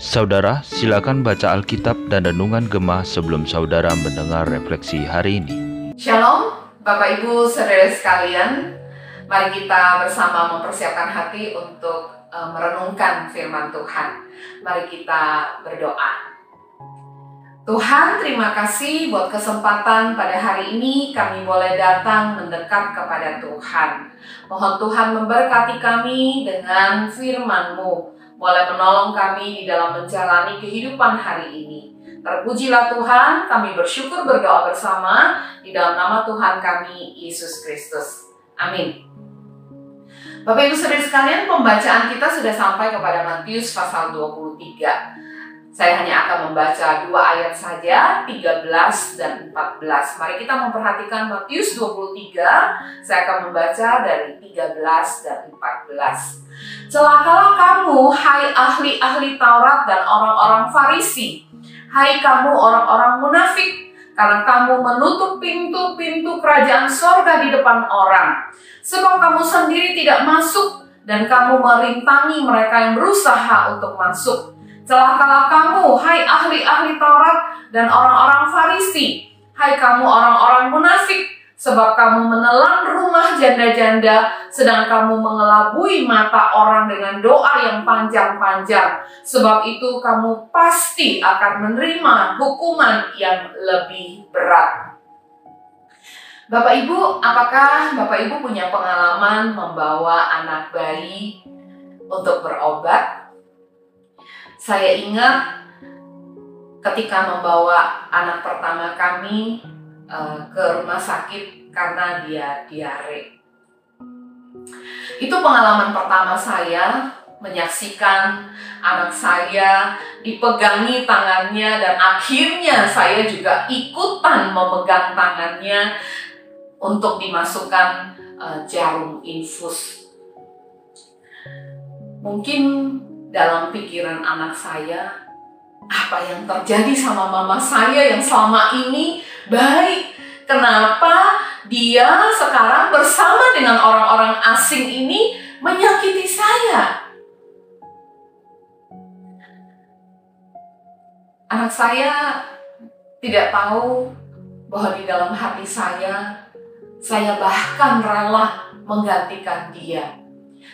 Saudara, silakan baca Alkitab dan Renungan Gemah sebelum saudara mendengar refleksi hari ini. Shalom, Bapak Ibu Saudara sekalian. Mari kita bersama mempersiapkan hati untuk uh, merenungkan firman Tuhan. Mari kita berdoa. Tuhan, terima kasih buat kesempatan pada hari ini kami boleh datang mendekat kepada Tuhan. Mohon Tuhan memberkati kami dengan firman-Mu boleh menolong kami di dalam menjalani kehidupan hari ini. Terpujilah Tuhan, kami bersyukur berdoa bersama di dalam nama Tuhan kami, Yesus Kristus. Amin. Bapak Ibu Saudara sekalian, pembacaan kita sudah sampai kepada Matius pasal 23. Saya hanya akan membaca dua ayat saja, 13 dan 14. Mari kita memperhatikan Matius 23, saya akan membaca dari 13 dan 14. Celakalah kamu, hai ahli-ahli Taurat dan orang-orang Farisi. Hai kamu orang-orang munafik, karena kamu menutup pintu-pintu kerajaan sorga di depan orang. Sebab kamu sendiri tidak masuk dan kamu merintangi mereka yang berusaha untuk masuk. Celakalah kamu, hai ahli-ahli Taurat dan orang-orang Farisi. Hai kamu orang-orang munafik, sebab kamu menelan rumah janda-janda, sedang kamu mengelabui mata orang dengan doa yang panjang-panjang. Sebab itu kamu pasti akan menerima hukuman yang lebih berat. Bapak Ibu, apakah Bapak Ibu punya pengalaman membawa anak bayi untuk berobat? Saya ingat ketika membawa anak pertama kami Eh, ke rumah sakit karena dia diare. Itu pengalaman pertama saya menyaksikan anak saya dipegangi tangannya dan akhirnya saya juga ikutan memegang tangannya untuk dimasukkan uh, jarum infus. Mungkin dalam pikiran anak saya apa yang terjadi sama mama saya yang selama ini baik. Kenapa dia sekarang bersama dengan orang-orang asing ini menyakiti saya? Anak saya tidak tahu bahwa di dalam hati saya, saya bahkan rela menggantikan dia.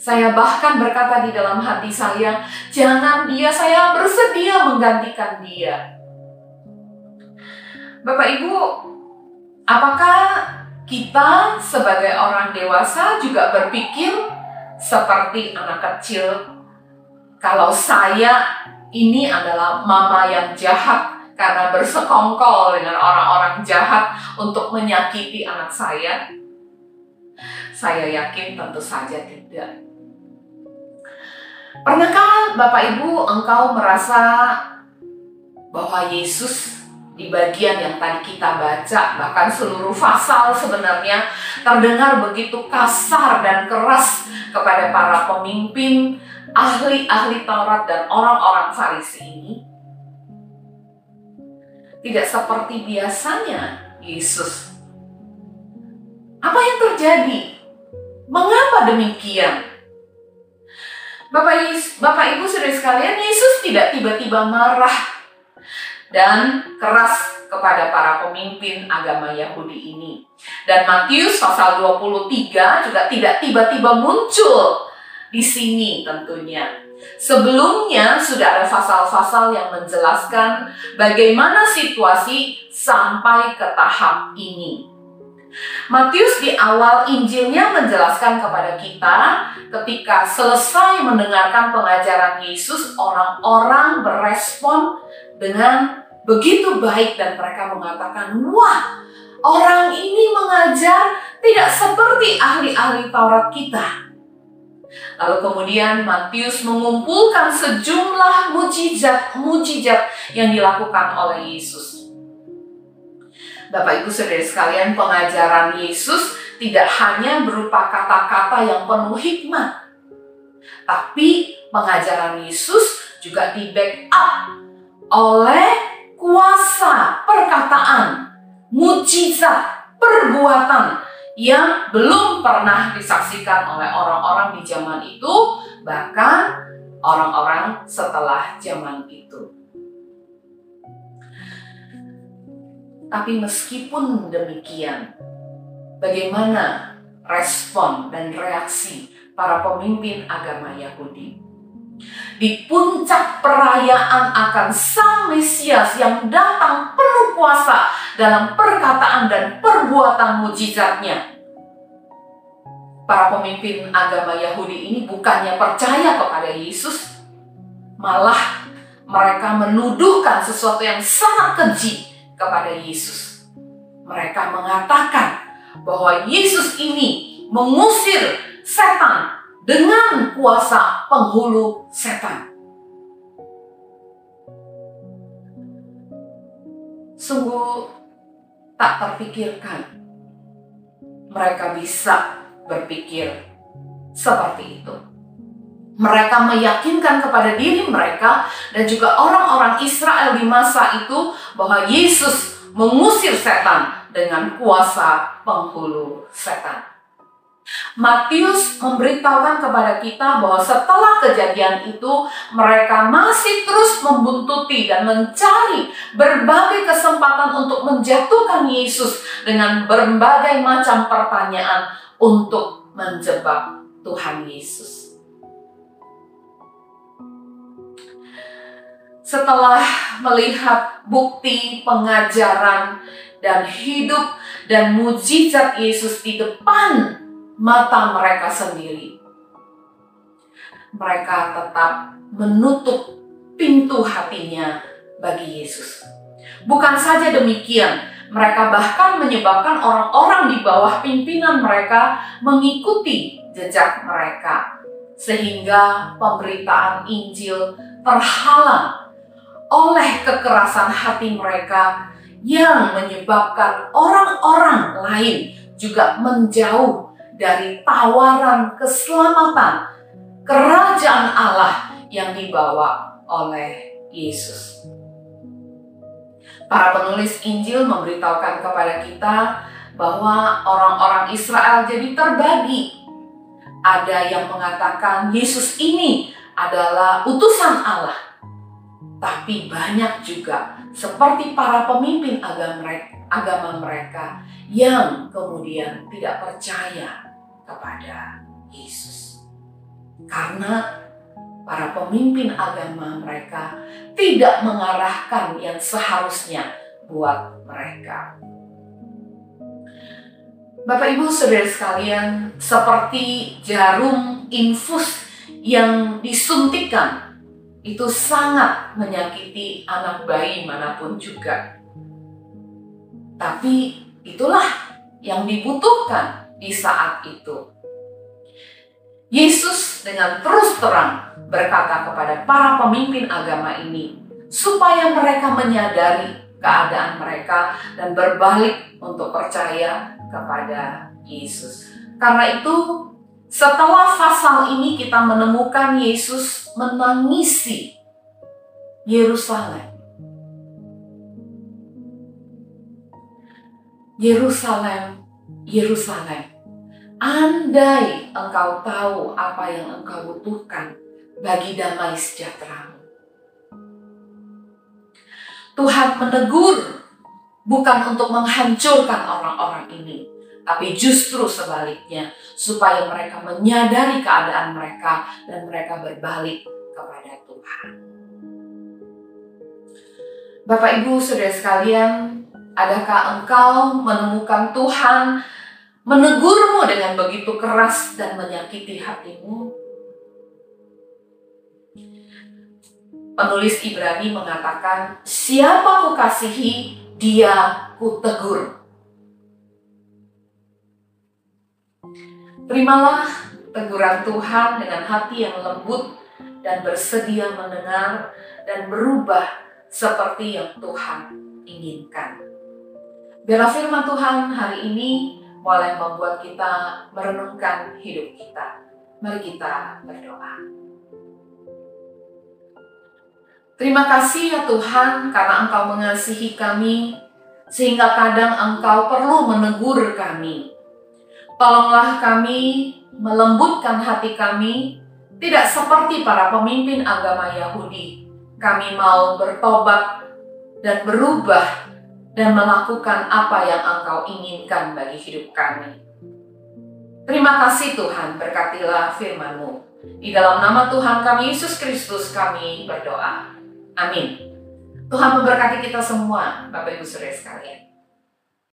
Saya bahkan berkata di dalam hati saya, jangan dia, saya bersedia menggantikan dia. Bapak Ibu, apakah kita sebagai orang dewasa juga berpikir seperti anak kecil? Kalau saya ini adalah mama yang jahat karena bersekongkol dengan orang-orang jahat untuk menyakiti anak saya? Saya yakin tentu saja tidak. Pernahkah Bapak Ibu engkau merasa bahwa Yesus di bagian yang tadi kita baca, bahkan seluruh pasal sebenarnya terdengar begitu kasar dan keras kepada para pemimpin, ahli-ahli Taurat dan orang-orang Farisi ini? Tidak seperti biasanya Yesus. Apa yang terjadi? Mengapa demikian? Bapak, Bapak Ibu saudara sekalian, Yesus tidak tiba-tiba marah dan keras kepada para pemimpin agama Yahudi ini. Dan Matius pasal 23 juga tidak tiba-tiba muncul di sini tentunya. Sebelumnya sudah ada pasal-pasal yang menjelaskan bagaimana situasi sampai ke tahap ini. Matius di awal Injilnya menjelaskan kepada kita ketika selesai mendengarkan pengajaran Yesus, orang-orang berespon dengan begitu baik dan mereka mengatakan, "Wah, orang ini mengajar tidak seperti ahli-ahli Taurat kita." Lalu kemudian Matius mengumpulkan sejumlah mujizat-mujizat yang dilakukan oleh Yesus. Bapak Ibu Saudara sekalian, pengajaran Yesus tidak hanya berupa kata-kata yang penuh hikmah, tapi pengajaran Yesus juga di backup oleh kuasa perkataan, mujizat, perbuatan yang belum pernah disaksikan oleh orang-orang di zaman itu bahkan orang-orang setelah zaman itu. Tapi meskipun demikian, bagaimana respon dan reaksi para pemimpin agama Yahudi? Di puncak perayaan akan Sang Mesias yang datang penuh kuasa dalam perkataan dan perbuatan mujizatnya. Para pemimpin agama Yahudi ini bukannya percaya kepada Yesus, malah mereka menuduhkan sesuatu yang sangat keji kepada Yesus. Mereka mengatakan bahwa Yesus ini mengusir setan dengan kuasa penghulu setan. Sungguh tak terpikirkan mereka bisa berpikir seperti itu. Mereka meyakinkan kepada diri mereka dan juga orang-orang Israel di masa itu bahwa Yesus mengusir setan dengan kuasa penghulu setan. Matius memberitahukan kepada kita bahwa setelah kejadian itu mereka masih terus membuntuti dan mencari berbagai kesempatan untuk menjatuhkan Yesus dengan berbagai macam pertanyaan untuk menjebak Tuhan Yesus. Setelah melihat bukti pengajaran dan hidup dan mujizat Yesus di depan mata mereka sendiri. Mereka tetap menutup pintu hatinya bagi Yesus. Bukan saja demikian, mereka bahkan menyebabkan orang-orang di bawah pimpinan mereka mengikuti jejak mereka, sehingga pemberitaan Injil terhalang oleh kekerasan hati mereka yang menyebabkan orang-orang lain juga menjauh dari tawaran keselamatan kerajaan Allah yang dibawa oleh Yesus. Para penulis Injil memberitahukan kepada kita bahwa orang-orang Israel jadi terbagi. Ada yang mengatakan Yesus ini adalah utusan Allah tapi banyak juga seperti para pemimpin agama mereka, yang kemudian tidak percaya kepada Yesus. Karena para pemimpin agama mereka tidak mengarahkan yang seharusnya buat mereka. Bapak Ibu Saudara sekalian, seperti jarum infus yang disuntikan itu sangat menyakiti anak bayi mana pun juga. Tapi itulah yang dibutuhkan di saat itu. Yesus dengan terus terang berkata kepada para pemimpin agama ini supaya mereka menyadari keadaan mereka dan berbalik untuk percaya kepada Yesus. Karena itu setelah pasal ini kita menemukan Yesus menangisi Yerusalem. Yerusalem, Yerusalem. Andai engkau tahu apa yang engkau butuhkan bagi damai sejahtera. Tuhan menegur bukan untuk menghancurkan orang-orang ini, tapi justru sebaliknya, supaya mereka menyadari keadaan mereka dan mereka berbalik kepada Tuhan. Bapak, ibu, saudara sekalian, adakah engkau menemukan Tuhan menegurmu dengan begitu keras dan menyakiti hatimu? Penulis Ibrani mengatakan, "Siapa ku kasihi, dia ku tegur." Terimalah teguran Tuhan dengan hati yang lembut dan bersedia mendengar dan berubah seperti yang Tuhan inginkan. Biarlah firman Tuhan hari ini mulai membuat kita merenungkan hidup kita. Mari kita berdoa. Terima kasih ya Tuhan karena Engkau mengasihi kami sehingga kadang Engkau perlu menegur kami Tolonglah kami melembutkan hati kami Tidak seperti para pemimpin agama Yahudi, kami mau bertobat dan berubah dan melakukan apa yang Engkau inginkan bagi hidup kami. Terima kasih Tuhan, berkatilah firman-Mu. Di dalam nama Tuhan kami, Yesus Kristus, kami berdoa. Amin. Tuhan memberkati kita semua, Bapak Ibu Saudara sekalian.